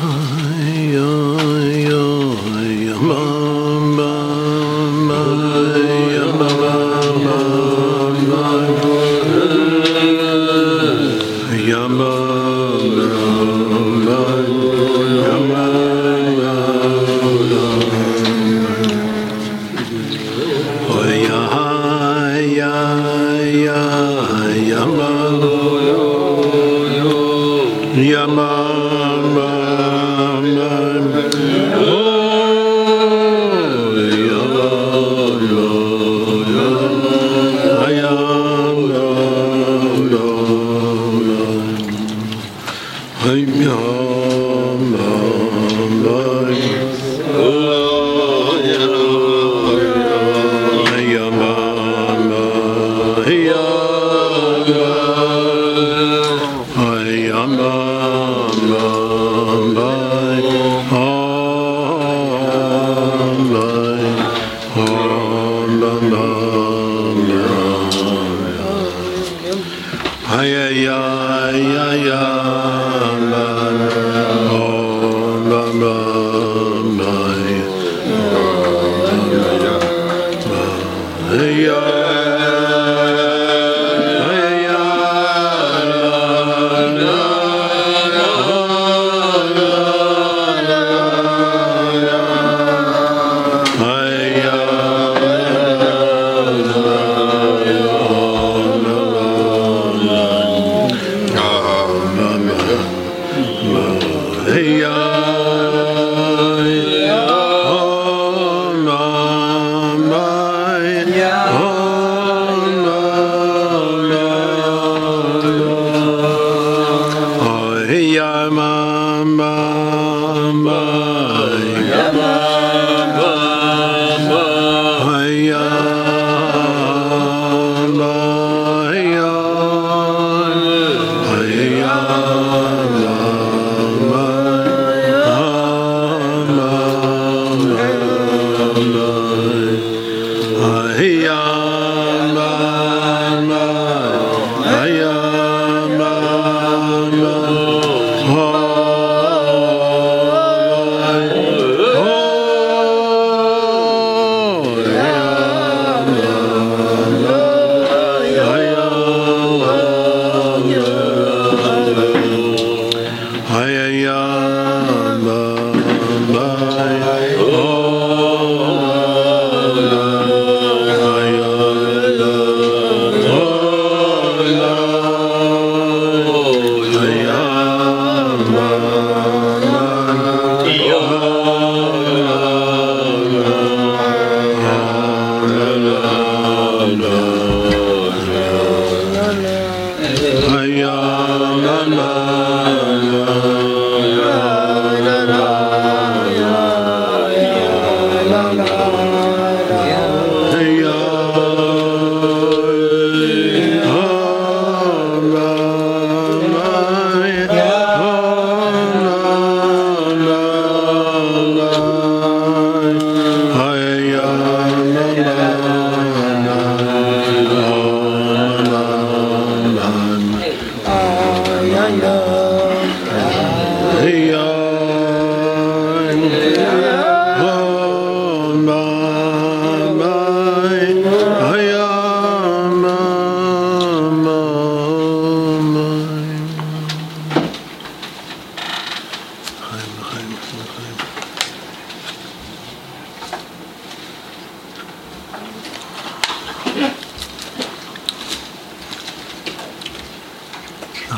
yo yo yo Yeah.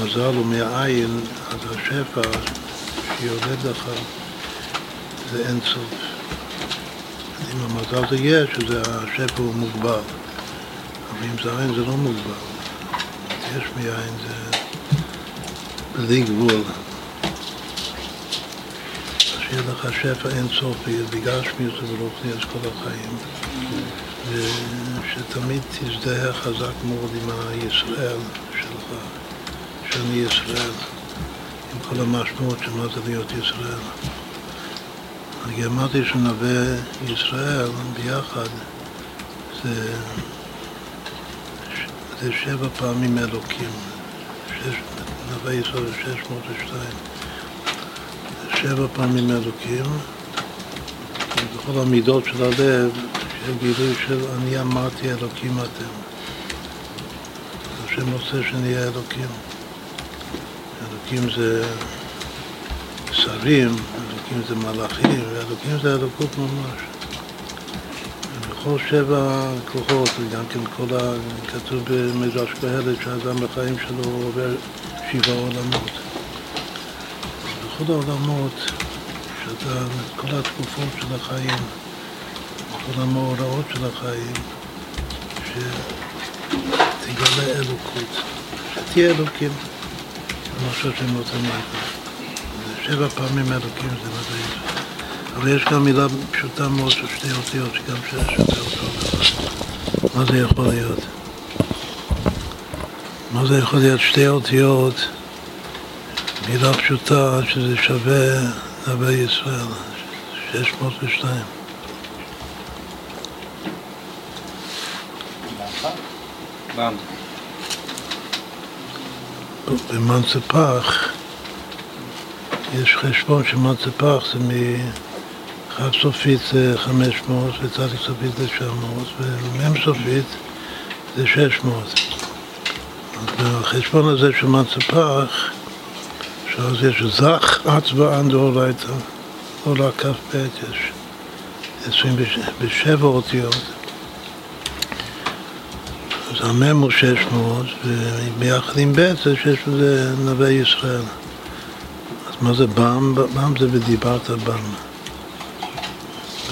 אם המזל הוא מהעין, אז השפע שיורד לך זה אין סוף. אם המזל זה יש, אז השפע הוא מוגבל. אבל אם זה עין זה לא מוגבל. יש מעין זה... בלי גבול. שיהיה לך שפע אין סוף בגשמיות וברוחני אז כל החיים. ושתמיד תזדהה חזק מאוד עם הישראל שאני ישראל, עם כל המשמעות של מה זה להיות ישראל. אני אמרתי שנווה ישראל ביחד זה, זה שבע פעמים אלוקים, שש, נווה ישראל זה 602. שבע פעמים אלוקים, בכל המידות של הלב, של גילוי של אני אמרתי אלוקים אתם. השם רוצה שנהיה אלוקים. אלוקים זה שרים, אלוקים זה מלאכים, ואלוקים זה אלוקות ממש. בכל שבע כוחות, וגם כן כל ה... כתוב במדרש קהלת שהאדם בחיים שלו עובר שבעה עולמות. בכל העולמות, שאתה, כל התקופות של החיים, כל המאורעות של החיים, שתגלה אלוקות, שתהיה אלוקים, חושב שהם רוצים להגיד. שבע פעמים אלוקים זה מדעי. אבל יש גם מילה פשוטה מאוד של שתי אותיות, שגם שווה אותו דבר. מה זה יכול להיות? מה זה יכול להיות שתי אותיות? מילה פשוטה שזה שווה נווה ישראל, 602. במנצפח יש חשבון שמנצפח זה מחד סופית זה 500 וצדיק סופית זה 900 ומ"ם סופית זה 600. בחשבון הזה של מנצפח שאז יש זך אצבע דאורייתא, עולה כ"ב יש 27 אותיות. המם הוא 600, וביחד עם ב' זה שיש בזה נווה ישראל. אז מה זה בם? בם זה ודיברת בם.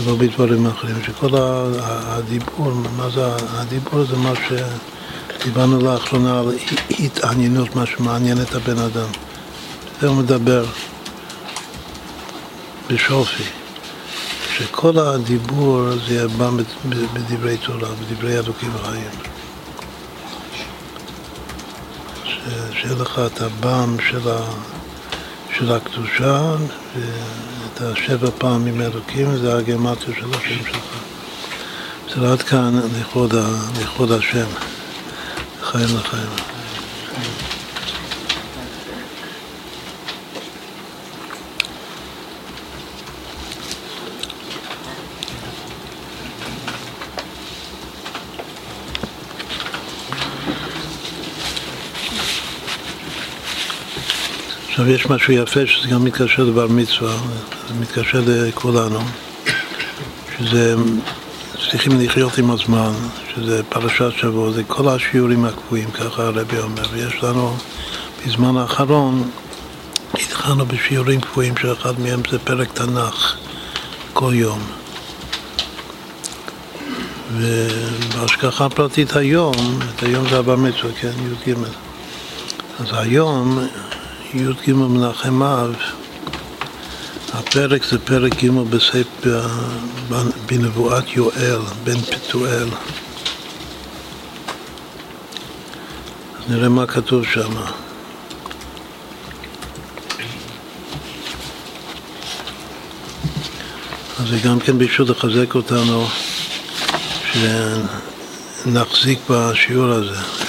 ולא בדברים אחרים, שכל הדיבור, מה זה הדיבור זה מה שדיברנו לאחרונה על התעניינות, מה שמעניין את הבן אדם. זה הוא מדבר בשופי, שכל הדיבור זה בא בדברי תורה, בדברי אלוקים החיים. שיהיה לך את הבם של, ה, של הקדושה ואת השבע פעמים אלוקים, זה הגמטיה של השם שלך. זה עד כאן לכבוד, השם, לחיים לחיים. עכשיו יש משהו יפה שזה גם מתקשר לבר מצווה, זה מתקשר לכולנו, שזה צריכים לחיות עם הזמן, שזה פרשת שבוע, זה כל השיעורים הקבועים, ככה הרבי אומר, ויש לנו בזמן האחרון, התחלנו בשיעורים קבועים שאחד מהם זה פרק תנ"ך כל יום. ובהשגחה פרטית היום, את היום זה הבר מצווה, כן, י"ג. אז היום י"ג מנחם אב, הפרק זה פרק ג' בנבואת יואל, בן פתואל. נראה מה כתוב שם. אז זה גם כן בשביל לחזק אותנו שנחזיק בשיעור הזה.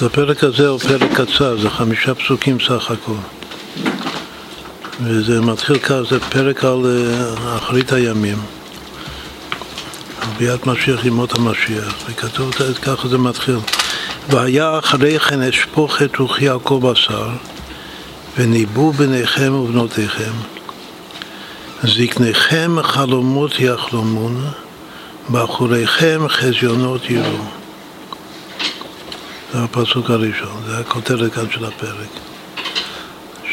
אז הפרק הזה הוא פרק קצר, זה חמישה פסוקים סך הכל. וזה מתחיל ככה, זה פרק על אה, אחרית הימים, על ביאת משיח ימות המשיח, וכתוב ככה זה מתחיל. והיה אחרי כן אשפוך את רוחי על בשר, וניבאו בניכם ובנותיכם. זקניכם חלומות יחלומון, בחוריכם חזיונות יראו. זה הפסוק הראשון, זה הכותרת כאן של הפרק.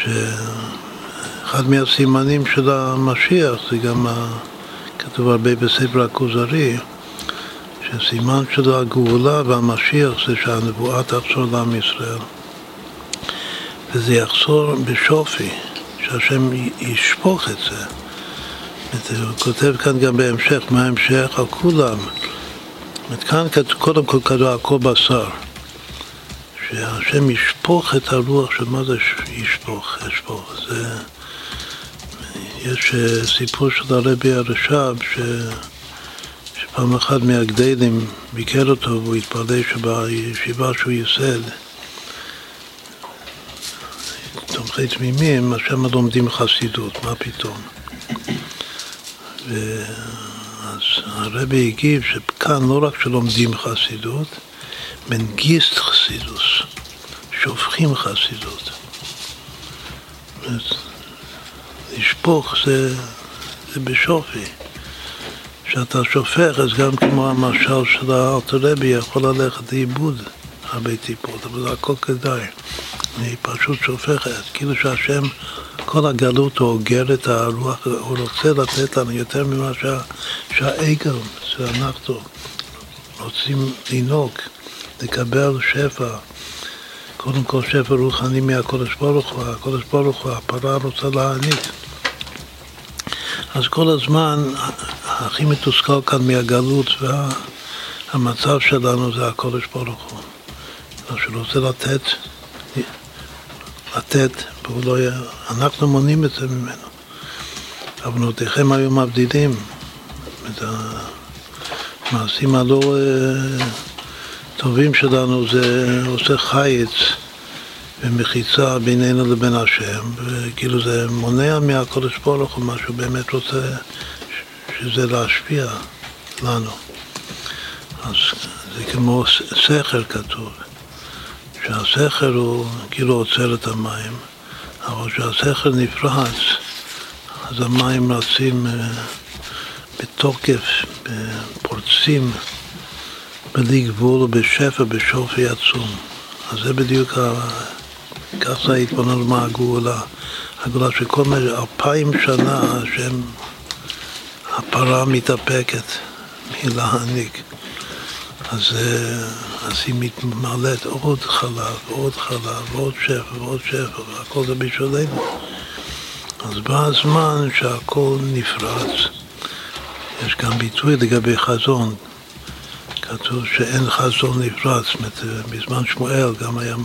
שאחד מהסימנים של המשיח זה גם, כתוב הרבה בספר הכוזרי, שסימן של הגאולה והמשיח זה שהנבואה תחזור לעם ישראל. וזה יחזור בשופי, שהשם ישפוך את זה. הוא כותב כאן גם בהמשך, מה ההמשך? על כולם. כאן קודם כל כתוב על כל בשר. שהשם ישפוך את הרוח של מה זה ישפוך, ישפוך. זה, יש אה, סיפור של הרבי הרש"ב ש... שפעם אחת מהגדלים ביקר אותו והוא התפלא שבישיבה שהוא ייסד תומכי תמימים, השם לומדים חסידות, מה פתאום? אז הרבי הגיב שכאן לא רק שלומדים חסידות, מנגיסט חסידוס, שופכים חסידות. לשפוך זה, זה בשופי. כשאתה שופך, אז גם כמו המשל של האלתרבי יכול ללכת לאיבוד הרבה טיפות, אבל זה הכל כדאי. אני פשוט שופך, כאילו שהשם, כל הגלות אוגר את הרוח, הוא רוצה לתת לנו יותר ממה שה, שהעגל, שאנחנו רוצים לנהוג. לקבל שפע, קודם כל שפע רוחני מהקודש ברוך הוא, הקודש ברוך הוא, הפרה רוצה להעניק. אז כל הזמן הכי מתוסכל כאן מהגלות והמצב שלנו זה הקודש ברוך הוא. שהוא רוצה לתת, לתת, לא יהיה, אנחנו מונעים את זה ממנו. אבנותיכם היו מבדילים את המעשים הלא... הטובים שלנו זה עושה חיץ ומחיצה בינינו לבין השם, וכאילו זה מונע מהקודש ברוך הוא מה שהוא באמת רוצה, שזה להשפיע לנו. אז זה כמו סכר כתוב, שהסכר הוא כאילו עוצר את המים, אבל כשהסכר נפרץ, אז המים רצים אה, בתוקף, פורצים. בלי גבול ובשפע, בשופי עצום. אז זה בדיוק. כך זה ההתבוננות מה הגאולה. של כל מיני אלפיים שנה שהם, הפרה מתאפקת מלהעניק. אז, אז היא מתמלאת עוד חלב, עוד חלב, עוד שפע ועוד שפע, והכל זה בשבילנו. אז בא הזמן שהכל נפרץ. יש גם ביטוי לגבי חזון, כתוב שאין חזון נפרץ, זאת אומרת, בזמן שמואל גם היה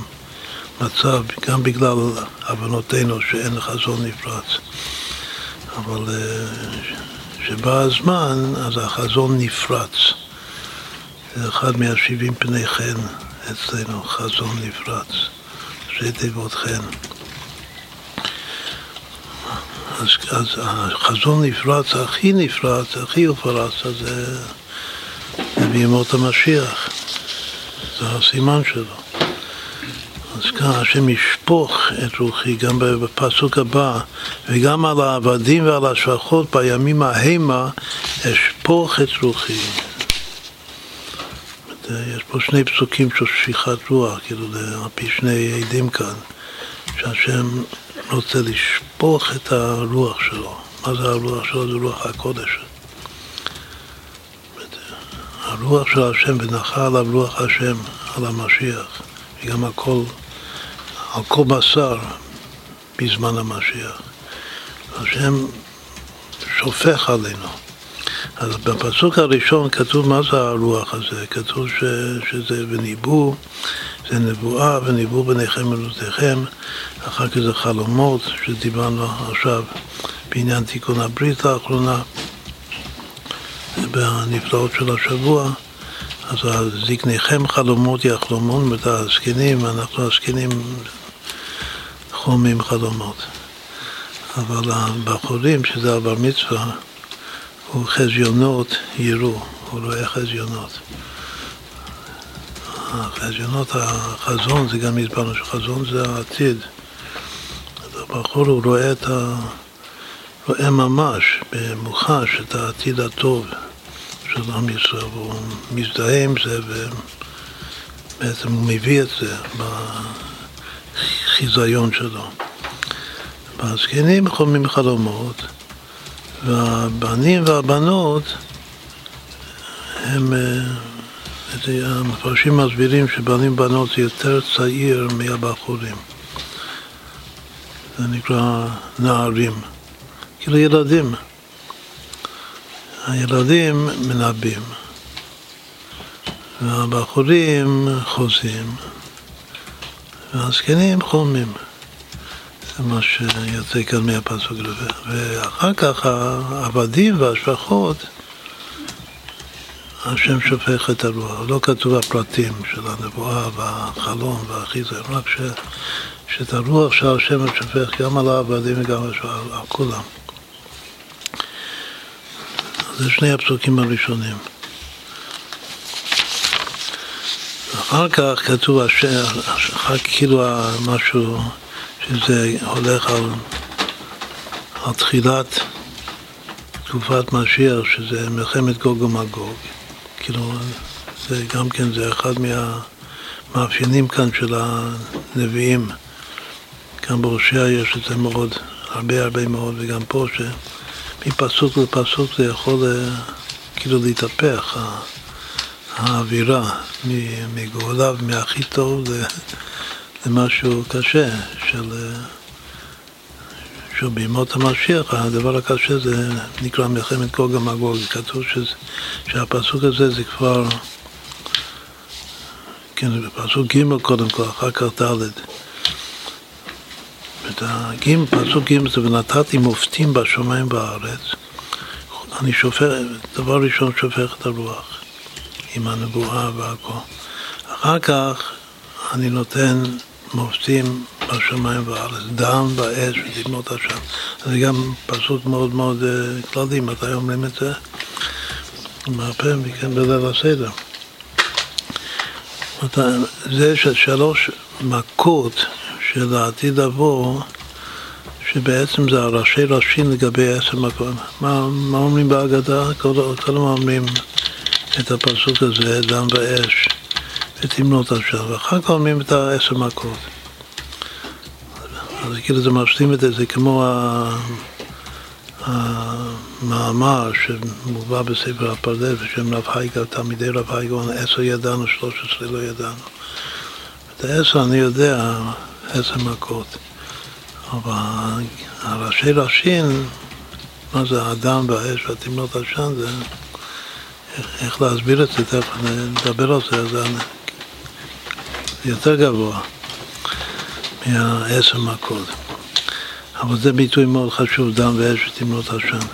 מצב, גם בגלל הבנותינו שאין חזון נפרץ. אבל כשבא אה, הזמן, אז החזון נפרץ. זה אחד מהשבעים פני חן אצלנו, חזון נפרץ. ראשי תיבות חן. אז, אז החזון נפרץ, הכי נפרץ, הכי הופרץ, אז זה... בימות המשיח. זה הסימן שלו. אז כאן השם ישפוך את רוחי גם בפסוק הבא, וגם על העבדים ועל השפחות בימים ההמה אשפוך את רוחי. יש פה שני פסוקים של שפיכת רוח, כאילו על פי שני עדים כאן, שהשם רוצה לשפוך את הרוח שלו. מה זה הרוח שלו? זה רוח הקודש. הרוח של השם ונחה עליו רוח השם, על המשיח, וגם הכל, על כל בשר בזמן המשיח. השם שופך עלינו. אז בפסוק הראשון כתוב מה זה הרוח הזה, כתוב ש, שזה בניבוא, זה נבואה וניבוא ביניכם ולותיכם, אחר כך זה חלומות שדיברנו עכשיו בעניין תיקון הברית האחרונה. בנפלאות של השבוע, אז זקניכם חלומות יחלומון, ואת הזקנים, אנחנו הזקנים חומים חלומות. אבל הבחורים, שזה הבר מצווה, הוא חזיונות יראו, הוא רואה חזיונות. החזיונות, החזון, זה גם הסברנו שחזון זה העתיד. הבחור הוא רואה את ה... רואה ממש, במוחש, את העתיד הטוב. של עם ישראל, והוא מזדהה עם זה ובעצם הוא מביא את זה בחיזיון שלו. והזקנים חולמים חלומות, והבנים והבנות הם, המפרשים מסבירים שבנים בנות זה יותר צעיר מהבחורים. זה נקרא נערים, כאילו ילדים. הילדים מנבאים, והבחורים חוזים, והזקנים חולמים. זה מה שיוצא כאן מהפסוק. ואחר כך העבדים והשפחות השם שופך את הרוח. לא כתוב הפרטים של הנבואה והחלום והחיזר, רק ש, שאת הרוח של השם שופך גם על העבדים וגם על כולם. זה שני הפסוקים הראשונים. אחר כך כתוב, אחר כאילו משהו שזה הולך על, על תחילת תקופת משיח, שזה מלחמת גוג ומגוג. כאילו, זה גם כן, זה אחד מהמאפיינים כאן של הנביאים. כאן בהושע יש את זה מאוד, הרבה הרבה מאוד, וגם פה, שמפסוק לפסוק זה יכול אה, כאילו להתהפך, האווירה, מגאולה ומהכי טוב למשהו קשה של... אה, שוב, בימות המשיח, הדבר הקשה זה נקרא מלחמת גוג ומגוג. כתוב שזה, שהפסוק הזה זה כבר, כן, זה פסוק ג' קודם כל, אחר כך ד'. פסוק ג' זה ונתתי מופתים בשמיים בארץ. אני שופך, דבר ראשון שופך את הרוח עם הנבואה והכל. אחר כך אני נותן מופתים בשמיים והארץ, דם ואש ודמעות השם. זה גם פסוק מאוד מאוד אה, כללי, מתי אומרים את זה? מהפה מכן בליל הסדר. זה שלוש מכות של העתיד לבוא, שבעצם זה הראשי ראשים לגבי עשר מכות. מה, מה אומרים בהגדה? קודם אומרים את הפסוק הזה, דם ואש ותמנות השם, ואחר כך אומרים את העשר מכות. אז כאילו זה משלים את זה, זה כמו המאמר שמובא בספר הפרדס בשם רב הייגה, תלמידי רב הייגה, עשר ידענו, שלוש עשרה לא ידענו. את העשר אני יודע, עשר מכות. אבל הראשי ראשים, מה זה האדם והאש והתמנות עשן, זה איך להסביר את זה, תכף נדבר על זה, זה יותר גבוה. מהעשר מכות. אבל זה ביטוי מאוד חשוב, דם ואש ותמרות השם.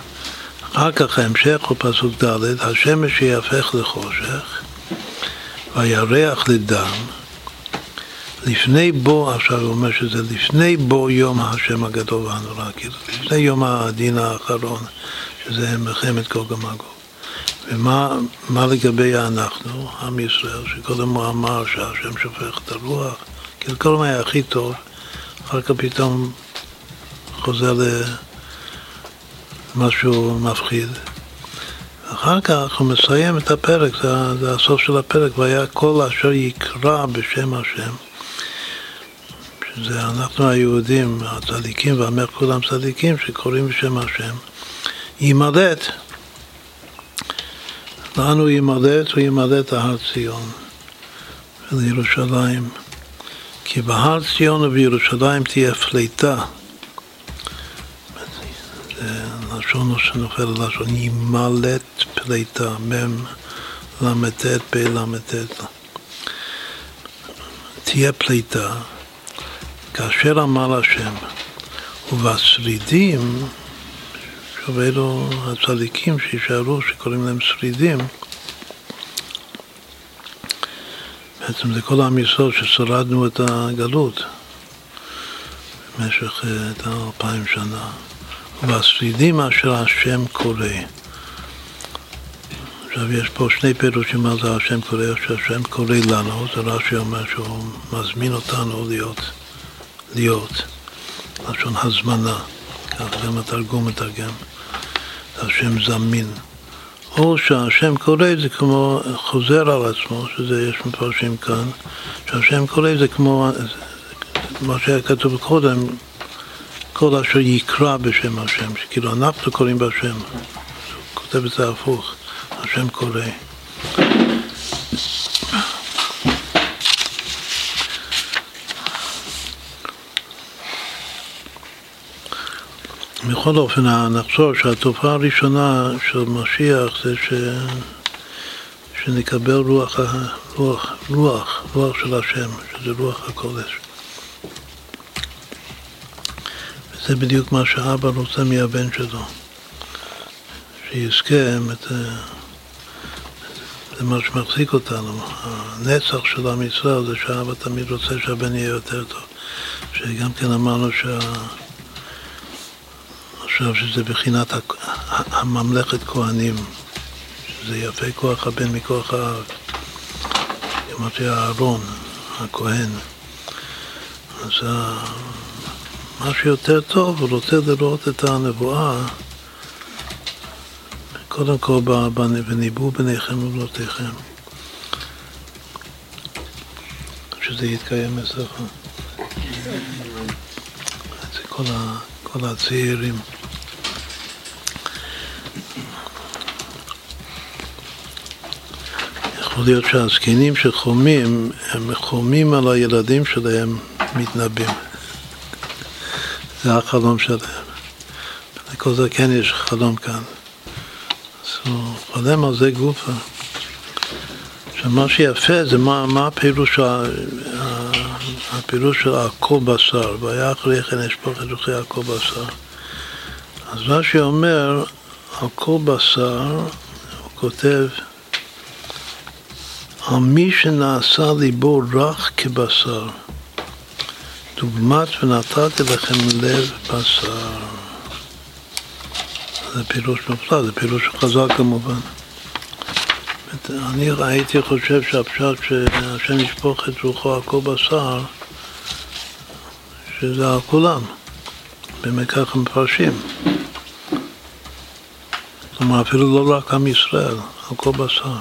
אחר כך ההמשך הוא פסוק ד', השמש יהפך לחושך והירח לדם לפני בו, עכשיו הוא אומר שזה לפני בו יום השם הגדול והנורא, כאילו לפני יום הדין האחרון, שזה מלחמת גוג ומגוג. ומה לגבי אנחנו, עם ישראל, שקודם הוא אמר שהשם שופך את הרוח כי כל הזמן היה הכי טוב, אחר כך פתאום חוזר למשהו מפחיד. אחר כך הוא מסיים את הפרק, זה, זה הסוף של הפרק, והיה כל אשר יקרא בשם השם. שזה אנחנו היהודים, הצדיקים והמלך כולם צדיקים שקוראים בשם השם, יימלט. לנו יימלט, הוא יימלט הר ציון ולירושלים. כי בהר ציון ובירושלים תהיה פליטה. זה לשון שנופל ללשון ימלט פליטה, מ' ל"ט פ"ל"ט. תהיה פליטה, כאשר אמר השם, ובשרידים, שוב אלו הצדיקים שישארו, שקוראים להם שרידים, בעצם זה כל עם ישראל ששרדנו את הגלות במשך אה, את האלפיים שנה. והשרידים אשר השם קורא. עכשיו יש פה שני פירושים מה זה השם קורא, שהשם קורא לנו, זה רש"י אומר שהוא מזמין אותנו להיות, להיות, לשון הזמנה, כך גם התרגום מתרגם, השם זמין. או שהשם קורא זה כמו חוזר על עצמו, שזה יש מפרשים כאן, שהשם קורא זה כמו מה שהיה כתוב קודם, כל אשר יקרא בשם השם, שכאילו אנחנו קוראים בשם, הוא כותב את זה הפוך, השם קורא. בכל אופן, נחזור שהתופעה הראשונה של משיח זה ש... שנקבל רוח, רוח, רוח, רוח של השם, שזה רוח הקודש. וזה בדיוק מה שאבא רוצה מהבן שלו, שיזכה את... זה מה שמחזיק אותנו. הנצח של עם ישראל זה שאבא תמיד רוצה שהבן יהיה יותר טוב. שגם כן אמרנו שה... עכשיו שזה בחינת הממלכת כהנים, שזה יפה כוח הבן מכוח האב. אמרתי אהרון, הכהן. אז מה שיותר טוב, הוא רוצה לראות את הנבואה קודם כל וניבאו בניכם ובנותיכם, שזה יתקיים אצלך. כל הצעירים. יכול להיות שהזקנים שחומים, הם חומים על הילדים שלהם מתנבאים. זה החלום שלהם. לכל זה כן יש חלום כאן. הוא חולם על זה גופה. שמה שיפה זה מה, מה הפירוש, הפירוש של הכל בשר, והיה אחרי כן אשפוך את רוחי הכל בשר. אז רש"י אומר, על כל בשר, הוא כותב, על מי שנעשה ליבו רך כבשר, דוגמת ונתתי לכם לב בשר. זה פירוש מופלא, זה פירוש חזק כמובן. אני הייתי חושב שהפשט שהשם ישפוך את רוחו על כל בשר, שזה על כולם. באמת ככה מפרשים. כלומר, אפילו לא רק עם ישראל, על כל בשר.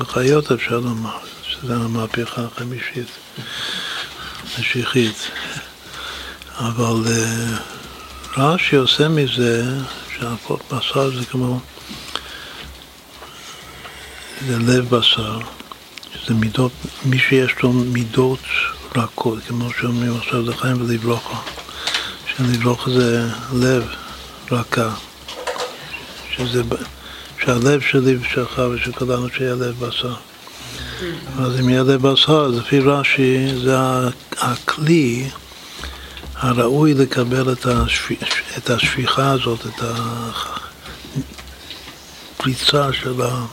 החיות אפשר לומר, שזה המהפכה החמישית, משיחית. אבל uh, רש"י עושה מזה שהפות בשר זה כמו, זה לב בשר, שזה מידות, מי שיש לו מידות רכות, כמו שאומרים עכשיו לחיים ולברוכה, שלברוכה זה לב רכה, שזה, שהלב שלי ושלך ושל כולנו שיהיה לב בשר. אז אם יהיה לב בשר, אז לפי רש"י זה הכלי הראוי לקבל את, השפ... את השפיכה הזאת, את הפריצה של, ה...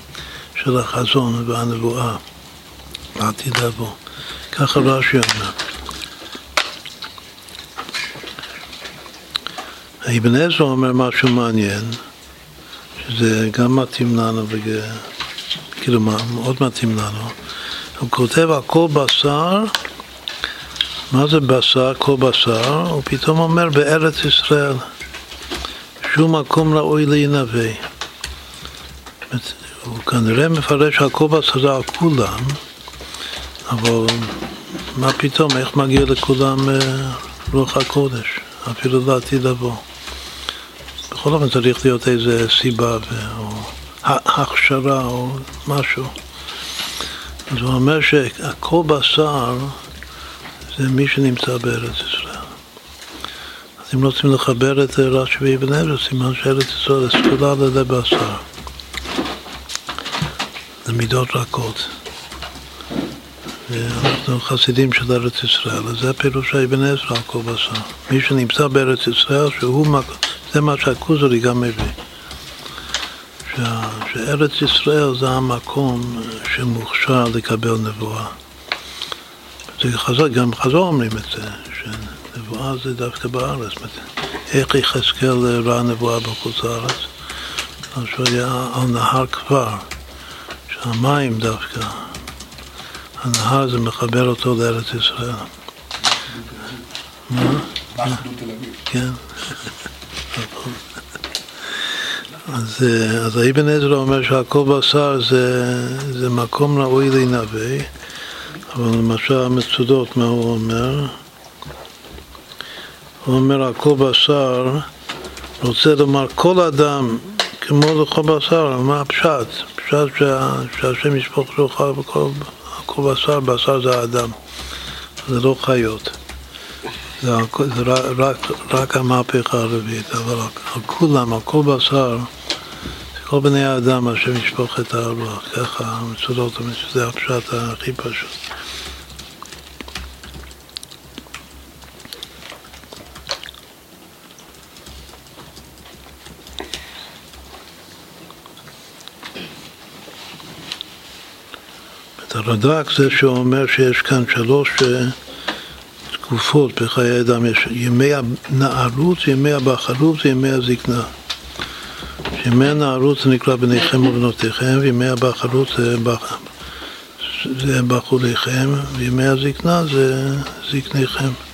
של החזון והנבואה לעתיד לבוא. ככה רש"י אומר. אבן עזרא אומר משהו מעניין, שזה גם מתאים לנו, וג... כאילו מאוד מתאים לנו. הוא כותב על כל בשר מה זה בשר, כל בשר? הוא פתאום אומר בארץ ישראל שום מקום ראוי להינבא. הוא כנראה מפרש הכל בשר זה על כולם, אבל מה פתאום, איך מגיע לכולם אה, רוח הקודש, אפילו לעתיד לבוא. בכל אופן צריך להיות איזה סיבה או הכשרה או משהו. אז הוא אומר שהכל בשר זה מי שנמצא בארץ ישראל. אז אם רוצים לחבר את רש"י ואבן עזרא, סימן שארץ ישראל סגולה ללב בשר. זה מידות רכות. ואנחנו חסידים של ארץ ישראל, אז זה פירוש האבן עזרא על כל בשר. מי שנמצא בארץ ישראל, שהוא מקום, זה מה שהכוזרי גם מביא. שארץ ישראל זה המקום שמוכשר לקבל נבואה. זה חזר, גם חזר אומרים את זה, שנבואה זה דווקא בארץ. איך יחזקאל ראה נבואה בחוץ לארץ? אז שהוא היה על נהר כבר, שהמים דווקא, הנהר זה מחבר אותו לארץ ישראל. מה? כן. אז, אז האבן עזרא אומר שהכל בשר זה, זה מקום ראוי להינבא אבל למשל המצודות, מה הוא אומר? הוא אומר, הכל בשר רוצה לומר כל אדם כמו לכל בשר, מה הפשט? פשט שהשם ישפוך וכל הכל בשר, בשר זה האדם, זה לא חיות. זה, זה רק, רק המהפכה הרביעית, אבל על כולם, על כל בשר, כל בני האדם, השם ישפוך את הרוח, ככה המצודות, זה הפשט הכי פשוט. הרד"ק זה שאומר שיש כאן שלוש אה, תקופות בחיי אדם, יש ימי הנערות, ימי הבחרות וימי הזקנה. ימי הנערות זה נקרא בניכם ובנותיכם, וימי הבחרות זה, בח... זה בחוריכם, וימי הזקנה זה זקניכם.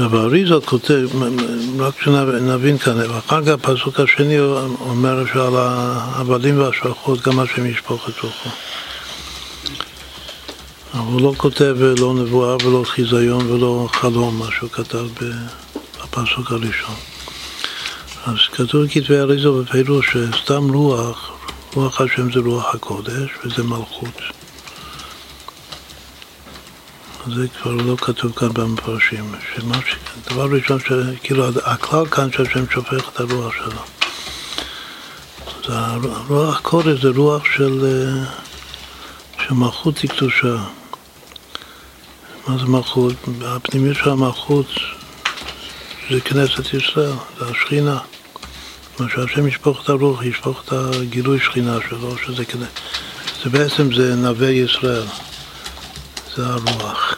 עכשיו האריזה כותב, רק שנבין כאן, אחר כך הפסוק השני אומר שעל העבדים והשפחות גם השם ישפוך את רוחו. אבל הוא לא כותב לא נבואה ולא חיזיון ולא חלום, מה שהוא כתב בפסוק הראשון. אז כתוב בכתבי אריזה בפירוש שסתם רוח, רוח השם זה רוח הקודש וזה מלכות. זה כבר לא כתוב כאן במפרשים. שמה ש... דבר ראשון, שכאילו הכלל כאן שהשם שופך את הרוח שלו. אז הרוח קודש זה רוח של, אה, של מלכות קדושה. מה זה מלכות? הפנימיות של המלכות זה כנסת ישראל, זה השכינה. מה שהשם ישפוך את הרוח, ישפוך את הגילוי שכינה שלו, שזה כנסת. זה בעצם זה נווה ישראל. זה הרוח,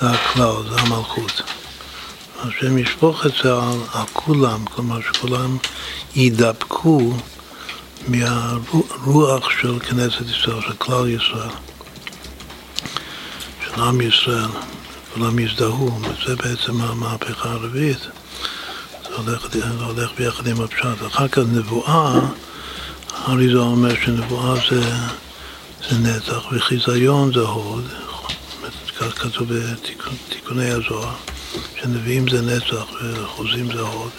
זה הכלל, זה המלכות. השם ישפוך את זה על, על כולם, כלומר שכולם יידבקו מהרוח של כנסת ישראל, של כלל ישראל, של עם ישראל, כולם יזדהו, וזה בעצם המהפכה הרביעית. זה הולך, זה הולך ביחד עם הפשט. אחר כך נבואה, הרי זה אומר שנבואה זה, זה נצח וחיזיון זה הוד, כך כתוב בתיקוני הזוהר, שנביאים זה נצח וחוזים זה הוד.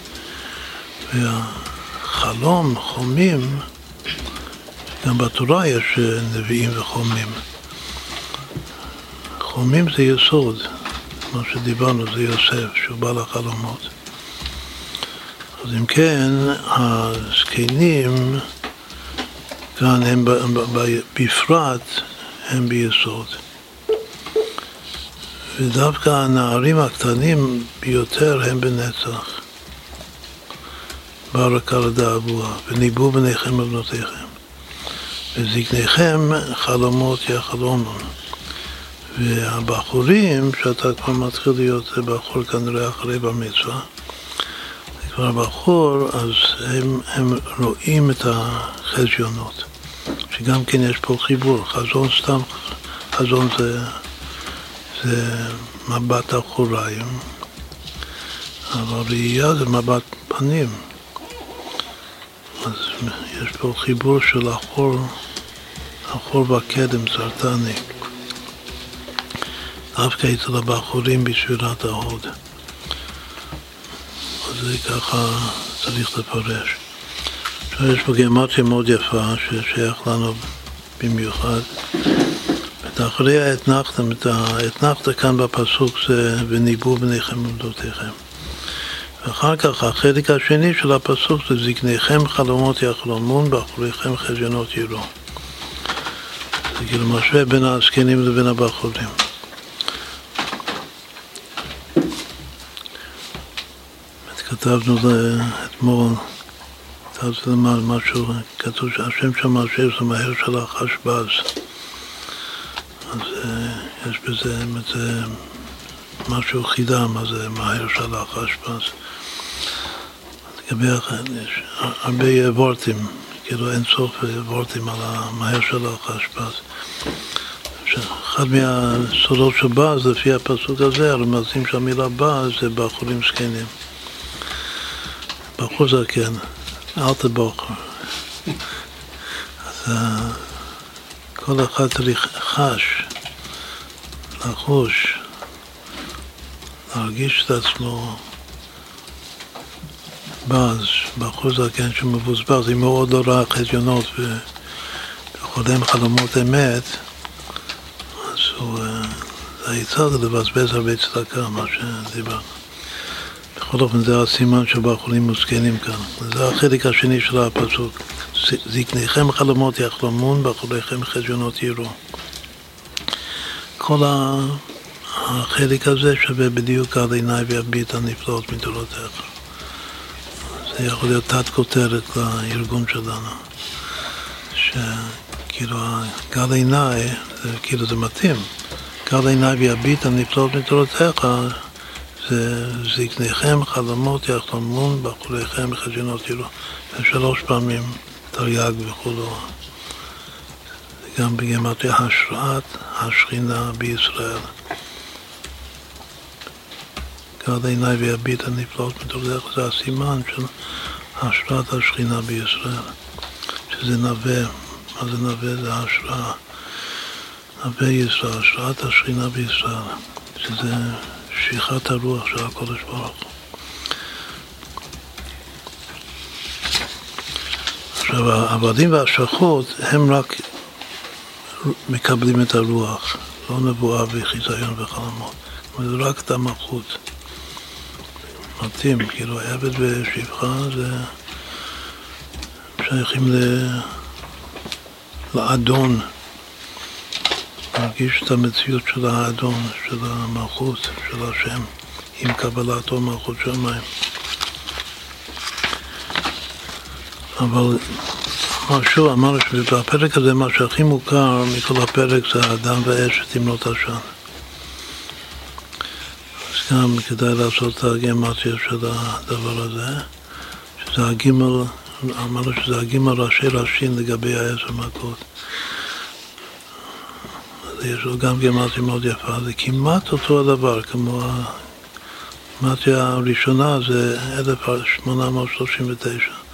והחלום, חומים, גם בתורה יש נביאים וחומים. חומים זה יסוד, מה שדיברנו זה יוסף, שהוא בעל החלומות. אז אם כן, הזקנים כאן הם בפרט הם ביסוד. ודווקא הנערים הקטנים ביותר הם בנצח. ברק על וניבאו בניכם ובנותיכם. וזקניכם חלומות יחלומו. והבחורים, שאתה כבר מתחיל להיות בחור כנראה אחרי במצווה, זה כבר בחור, אז הם, הם רואים את החזיונות. שגם כן יש פה חיבור, חזון סתם, חזון זה זה מבט אחוריים, אבל ראייה זה מבט פנים. אז יש פה חיבור של החור, החור בקדם, סרטני. דווקא אצל הבחורים בספירת ההוד. אז זה ככה צריך לפרש. עכשיו יש פה גימטריה מאוד יפה ששייך לנו במיוחד. אחרי האתנחתא, האתנחתא כאן בפסוק זה וניבאו בניכם ובנותיכם. ואחר כך החלק השני של הפסוק זה זקניכם חלומות יחלומון, באחוריכם חזיונות יראו. זה כאילו משווה בין הזקנים לבין הבחורים. כתבנו אתמול, כתבתי משהו, כתוב שהשם שם השם זה מהר של החשבז. אז יש בזה זה משהו חידה, מה זה מהר שלח אשפז. לגבי, יש הרבה וורטים, כאילו אין סוף וורטים על המהר שלח אשפז. אחד מהסודות של באז, לפי הפסוק הזה, הרמזים שהמילה באז זה בחורים זקנים. בחור זקן, אל תבוכר. אז כל אחד צריך חש, לחוש, להרגיש את עצמו מבוזבז, בחור זקן שמבוזבז, אם הוא עוד לא ראה חזיונות וחולם חלומות אמת, אז הוא, אה, זה העצה זה לבזבז הרבה צדקה, מה שדיברנו. בכל אופן זה הסימן של בחורים מוסכנים כאן. זה החלק השני של הפסוק. זקניכם חלומות יחלמון, בחוריכם חזיונות יראו. כל החלק הזה שווה בדיוק על עיניי ויביט הנפלאות מדורותיך. זה יכול להיות תת כותרת לארגון שלנו. שכאילו גל עיניי, כאילו זה מתאים. גל עיניי ויביט הנפלאות מדורותיך זה זקניכם חלומות יחלמון בחוריכם חזיונות יראו. שלוש פעמים תרי"ג וכולו. גם בגימטריה השראת השכינה בישראל. גד עיניי ויביט הנפלאות מתוך זה הסימן של השראת השכינה בישראל, שזה נווה, מה זה נווה? זה השראה. נווה ישראל, השראת השכינה בישראל, שזה שליחת הרוח של הקודש ברוך הוא. עכשיו, העבדים והשחות הם רק מקבלים את הרוח, לא נבואה וחיזיון וחלומות. זה רק את המלכות. מתאים, כאילו עבד ושפחה זה שייכים ל... לאדון, להרגיש את המציאות של האדון, של המלכות, של השם, עם קבלתו מלכות שמיים. אבל שוב אמרנו שבפרק הזה מה שהכי מוכר מכל הפרק זה האדם ואש ותמנות עשן. אז גם כדאי לעשות את הגימטיה של הדבר הזה, שזה הגימל, אמרנו שזה הגימל ראשי ראשין לגבי העשר מכות. אז יש לו גם גימטיה מאוד יפה, זה כמעט אותו הדבר, כמו הגימטיה הראשונה זה 1839.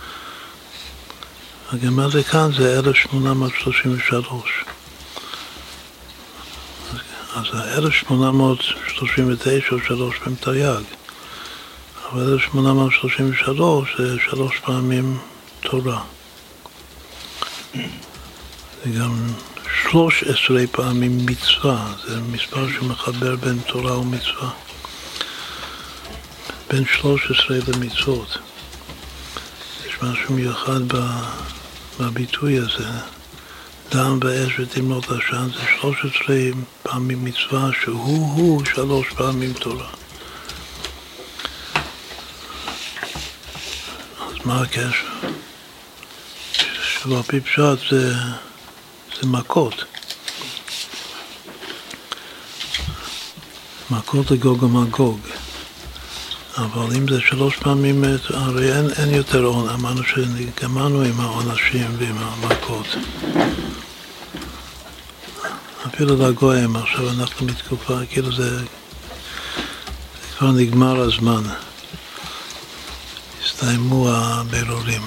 הגמרא כאן זה 1833. אז ה-1839 הוא שלוש פעמים תרי"ג, אבל 1833 זה שלוש פעמים תורה. זה גם שלוש עשרה פעמים מצווה, זה מספר שמחבר בין תורה ומצווה. בין שלוש עשרה למצוות. משהו מיוחד. בביטוי הזה, דם ואש ותמנות עשן, זה שלוש עשרה פעמים מצווה שהוא-הוא שלוש פעמים תורה. אז מה הקשר? שעל פי פשט זה, זה מכות. מכות לגוג ומגוג. אבל אם זה שלוש פעמים, הרי אין, אין יותר עון, אמרנו שגמרנו עם העונשים ועם המכות. אפילו לגויים, עכשיו אנחנו בתקופה, כאילו זה, זה כבר נגמר הזמן. הסתיימו הבירורים.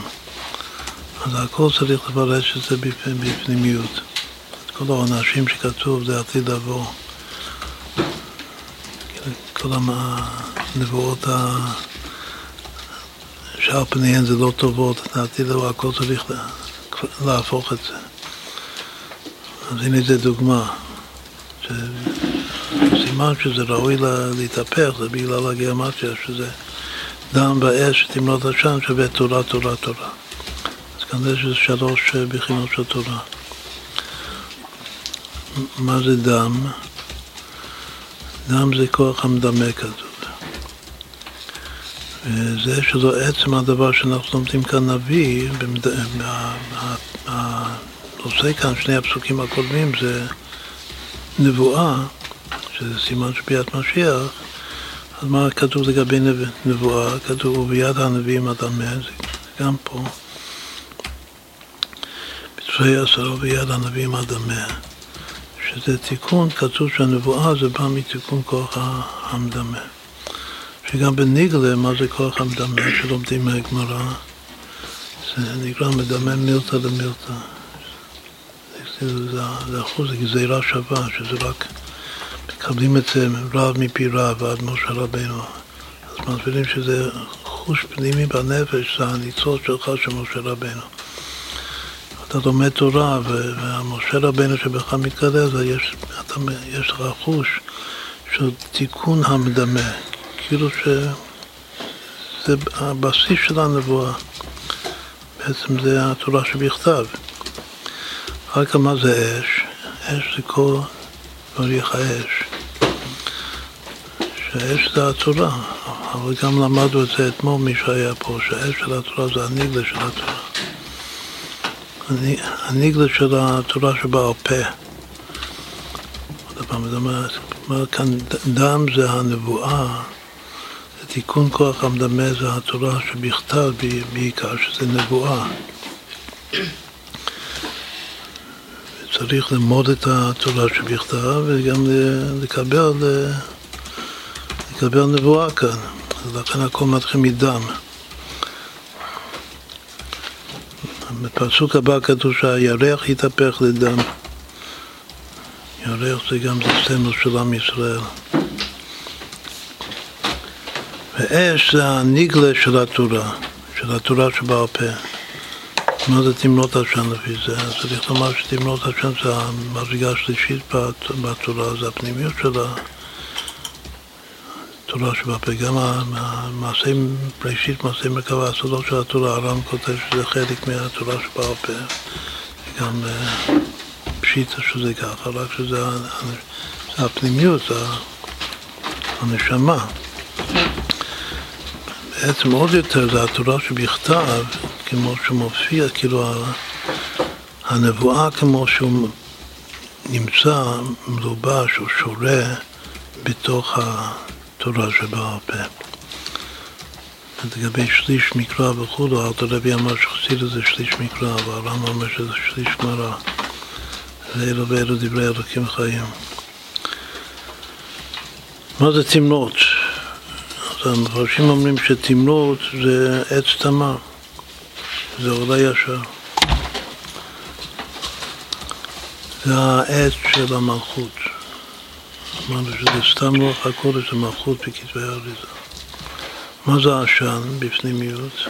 אז הכל צריך לפרש את זה בפנימיות. את כל העונשים שכתוב זה עתיד לבוא. כל הנבואות ה... שעל פניהן זה לא טובות, לדעתי לא הכל צריך להפוך את זה. אז הנה זה דוגמה. סימן שזה ראוי להתהפך, זה בגלל הגיאומטיה, שזה דם באש תמלות עשן שווה תורה, תורה, תורה. אז כנראה שזה שלוש בחינות של תורה. מה זה דם? דם זה כוח המדמה כתוב. וזה שזו עצם הדבר שאנחנו לומדים כאן נביא, הנושא כאן, שני הפסוקים הקודמים, זה נבואה, שזה סימן של ביאת משיח, אז מה כתוב לגבי נבואה? כתוב, וביד הנביאים אדמה, זה גם פה. בצבעי עשרה ביד הנביאים אדמה. שזה תיקון, כתוב שהנבואה זה בא מתיקון כוח המדמה. שגם בניגלה, מה זה כוח המדמה שלומדים מהגמרא? זה נקרא מדמה מילתא למילתא. זה, אחוז, גזירה שווה, שזה רק מקבלים את זה רב מפי רב עד משה רבינו. אז מסבירים שזה רכוש פנימי בנפש, זה הניצוץ שלך של משה רבנו. אתה לומד תורה, ומשה רבנו שבך אז יש, יש לך חוש של תיקון המדמה, כאילו שזה הבסיס של הנבואה, בעצם זה התורה שבכתב. רק מה זה אש? אש זה כל דבריך אש. שהאש זה התורה, אבל גם למדנו את זה אתמול, מי שהיה פה, שהאש של התורה זה הניגלה של התורה. הניגלה של התורה שבעל פה. עוד פעם, זאת אומרת, כאן דם זה הנבואה, תיקון כוח המדמה זה התורה שבכתב בעיקר, שזה נבואה. צריך ללמוד את התורה שבכתב וגם לקבל, לקבל נבואה כאן. לכן הכל מתחיל מדם. בפסוק הבא כתוב שהירח יתהפך לדם. ירח זה גם סמל של עם ישראל. ואש זה הניגלה של התורה, של התורה שבעל פה. מה זה תמנות עשן לפי זה? צריך לומר שתמנות עשן זה המדרגה השלישית בתורה, זה הפנימיות של התורה שבפה. גם המעשה בראשית, מעשה מרכבה, הסודות של התורה, הר"ם כותב שזה חלק מהתורה שבעל פה. גם אה, פשיטה שזה ככה, רק שזה הפנימיות, הנשמה. בעצם עוד יותר זה התורה שבכתב, כמו שמופיע, כאילו הנבואה כמו שהוא נמצא מלובש או שורה בתוך התורה שבעל פה. לגבי שליש מקרא וכולו, אל תרבי אמר שחסיד זה שליש מקרא, והר"ם אומר שזה שליש גמרא. ואלו ואלו דברי אלוקים חיים. מה זה תמנות? המפרשים אומרים שתמנות זה עץ תמר. זה עולה ישר. זה העץ של המלכות. אמרנו שזה סתם רוח הקודש, זה מלכות בכתבי האריזה. מה זה עשן בפנימיות?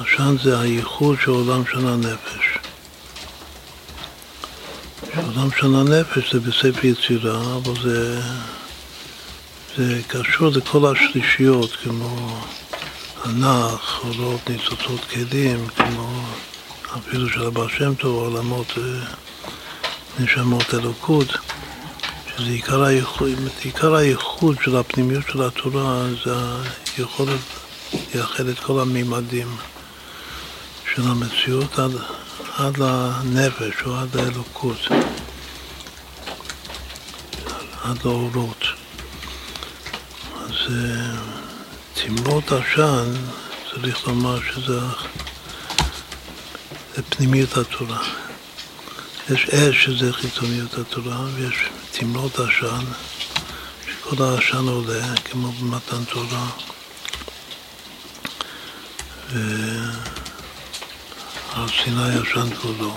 עשן זה הייחוד של עולם של הנפש. עולם של הנפש זה בספר יצירה, אבל זה, זה קשור לכל השלישיות, כמו הנח, עולות ניצוצות כלים, כמו אפילו של הבא שם טוב, עולמות אה, נשמות אלוקות, שזה עיקר הייחוד, עיקר הייחוד של הפנימיות של התורה, זה היכולת לייחד את כל המימדים של המציאות עד, עד לנפש או עד לאלוקות, עד לאורות. אז אה, תמרות עשן, צריך לומר שזה זה פנימיות התורה. יש אש שזה חיצוניות התורה, ויש תמרות עשן, שכל העשן עולה, כמו במתן תורה. והר סיני עשן כבודו.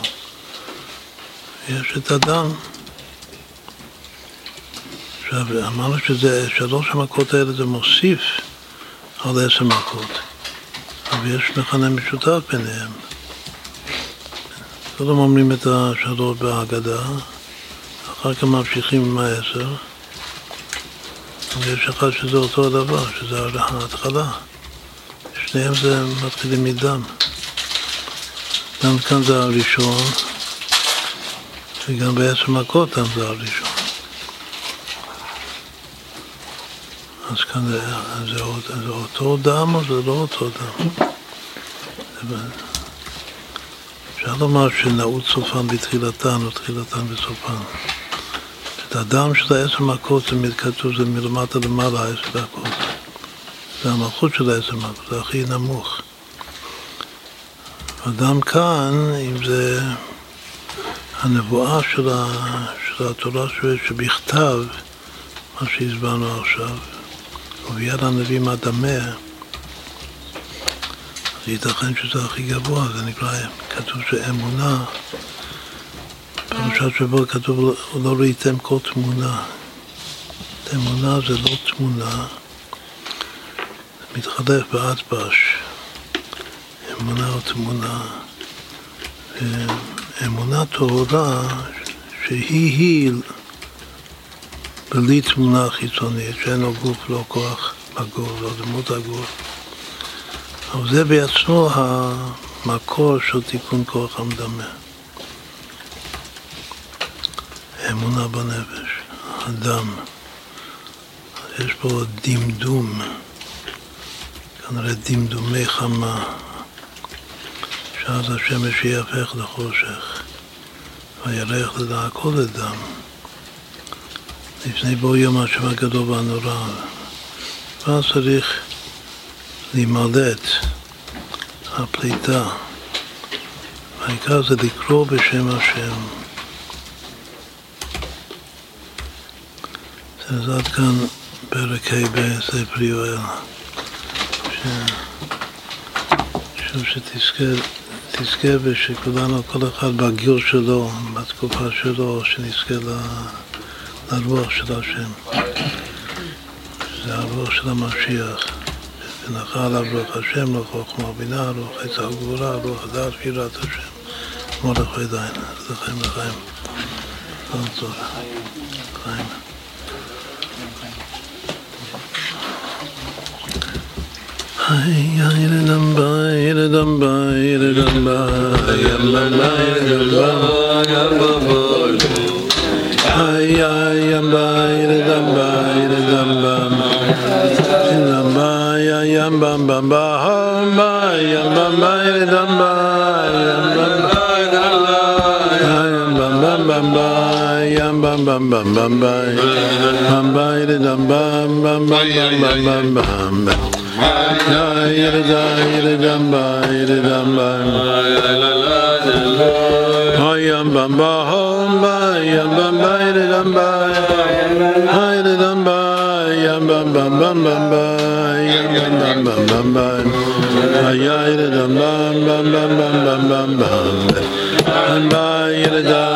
יש את הדם. עכשיו, אמרנו שזה, שלוש המכות האלה זה מוסיף על עשר מכות, אבל יש מכנה משותף ביניהם. קודם אומרים את השלוש בהגדה, אחר כך ממשיכים עם העשר, ויש אחד שזה אותו הדבר, שזה ההתחלה. שניהם זה מתחילים מדם. גם כאן זה הראשון, וגם בעשר מכות דם זה הראשון. אז כאן זה, זה, זה אותו דם או זה לא אותו דם? אפשר לומר שנעוץ סופן בתחילתן או תחילתן בסופן. את הדם של העשר מכות זה כתוב, זה מלמטה למעלה העשר מכות. זה המלכות של העשר מכות, זה הכי נמוך. הדם כאן, אם זה הנבואה של, ה, של התורה שבכתב, מה שהסברנו עכשיו, וביד הנביא מדמה, אז ייתכן שזה הכי גבוה, זה נקרא, כתוב שאמונה, פרשת שבוע כתוב לא ראיתם כל תמונה. אמונה זה לא תמונה, מתחלף באטבש, אמונה ותמונה. אמונה טהורה שהיא-היא בלי תמונה חיצונית, שאין לו גוף, לא כוח בגוף, לא דמות הגוף. אבל זה בעצמו המקור של תיקון כוח המדמה. אמונה בנפש, הדם. יש פה דמדום, כנראה דמדומי חמה, שאז השמש יהפך לחושך, וירח לדע הכל לדם. לפני בוא יום השם הגדול והנורא, ואז צריך להימלט הפליטה. העיקר זה לקרוא בשם השם. אז עד כאן פרק ה' בספר יואל. שוב שתזכה תזכה ושכולנו, כל אחד בגיל שלו, בתקופה שלו, שנזכה לרוח של השם. זה הרוח של המשיח. ונחה עליו רוח השם, רוח חוכמה בינה, רוח עצה וגבורה, רוח הדעת ויראת השם. מרדכי דיין, לחיים לחיים. כל טוב. חיים. Ay, gambay ridambay ridallam gambay yam bam bam bamay yam bam may ridambay ridallam gambay yam bam bam bamay yam bam bam bamay ridambay ridambam bamay yam bam bamay ridambay ridambay ridambay ridambam yam la la yam bam bam bam yam bam bam bam yam bam bam bam yam bam bam bam yam bam bam bam yam bam bam bam yam bam bam bam bam bam bam bam yam bam bam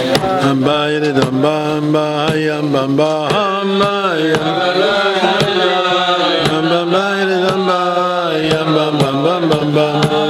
bam yam bam bam bam yam bam bam bam yam bam bam bam yam bam bam bam yam bam bam bam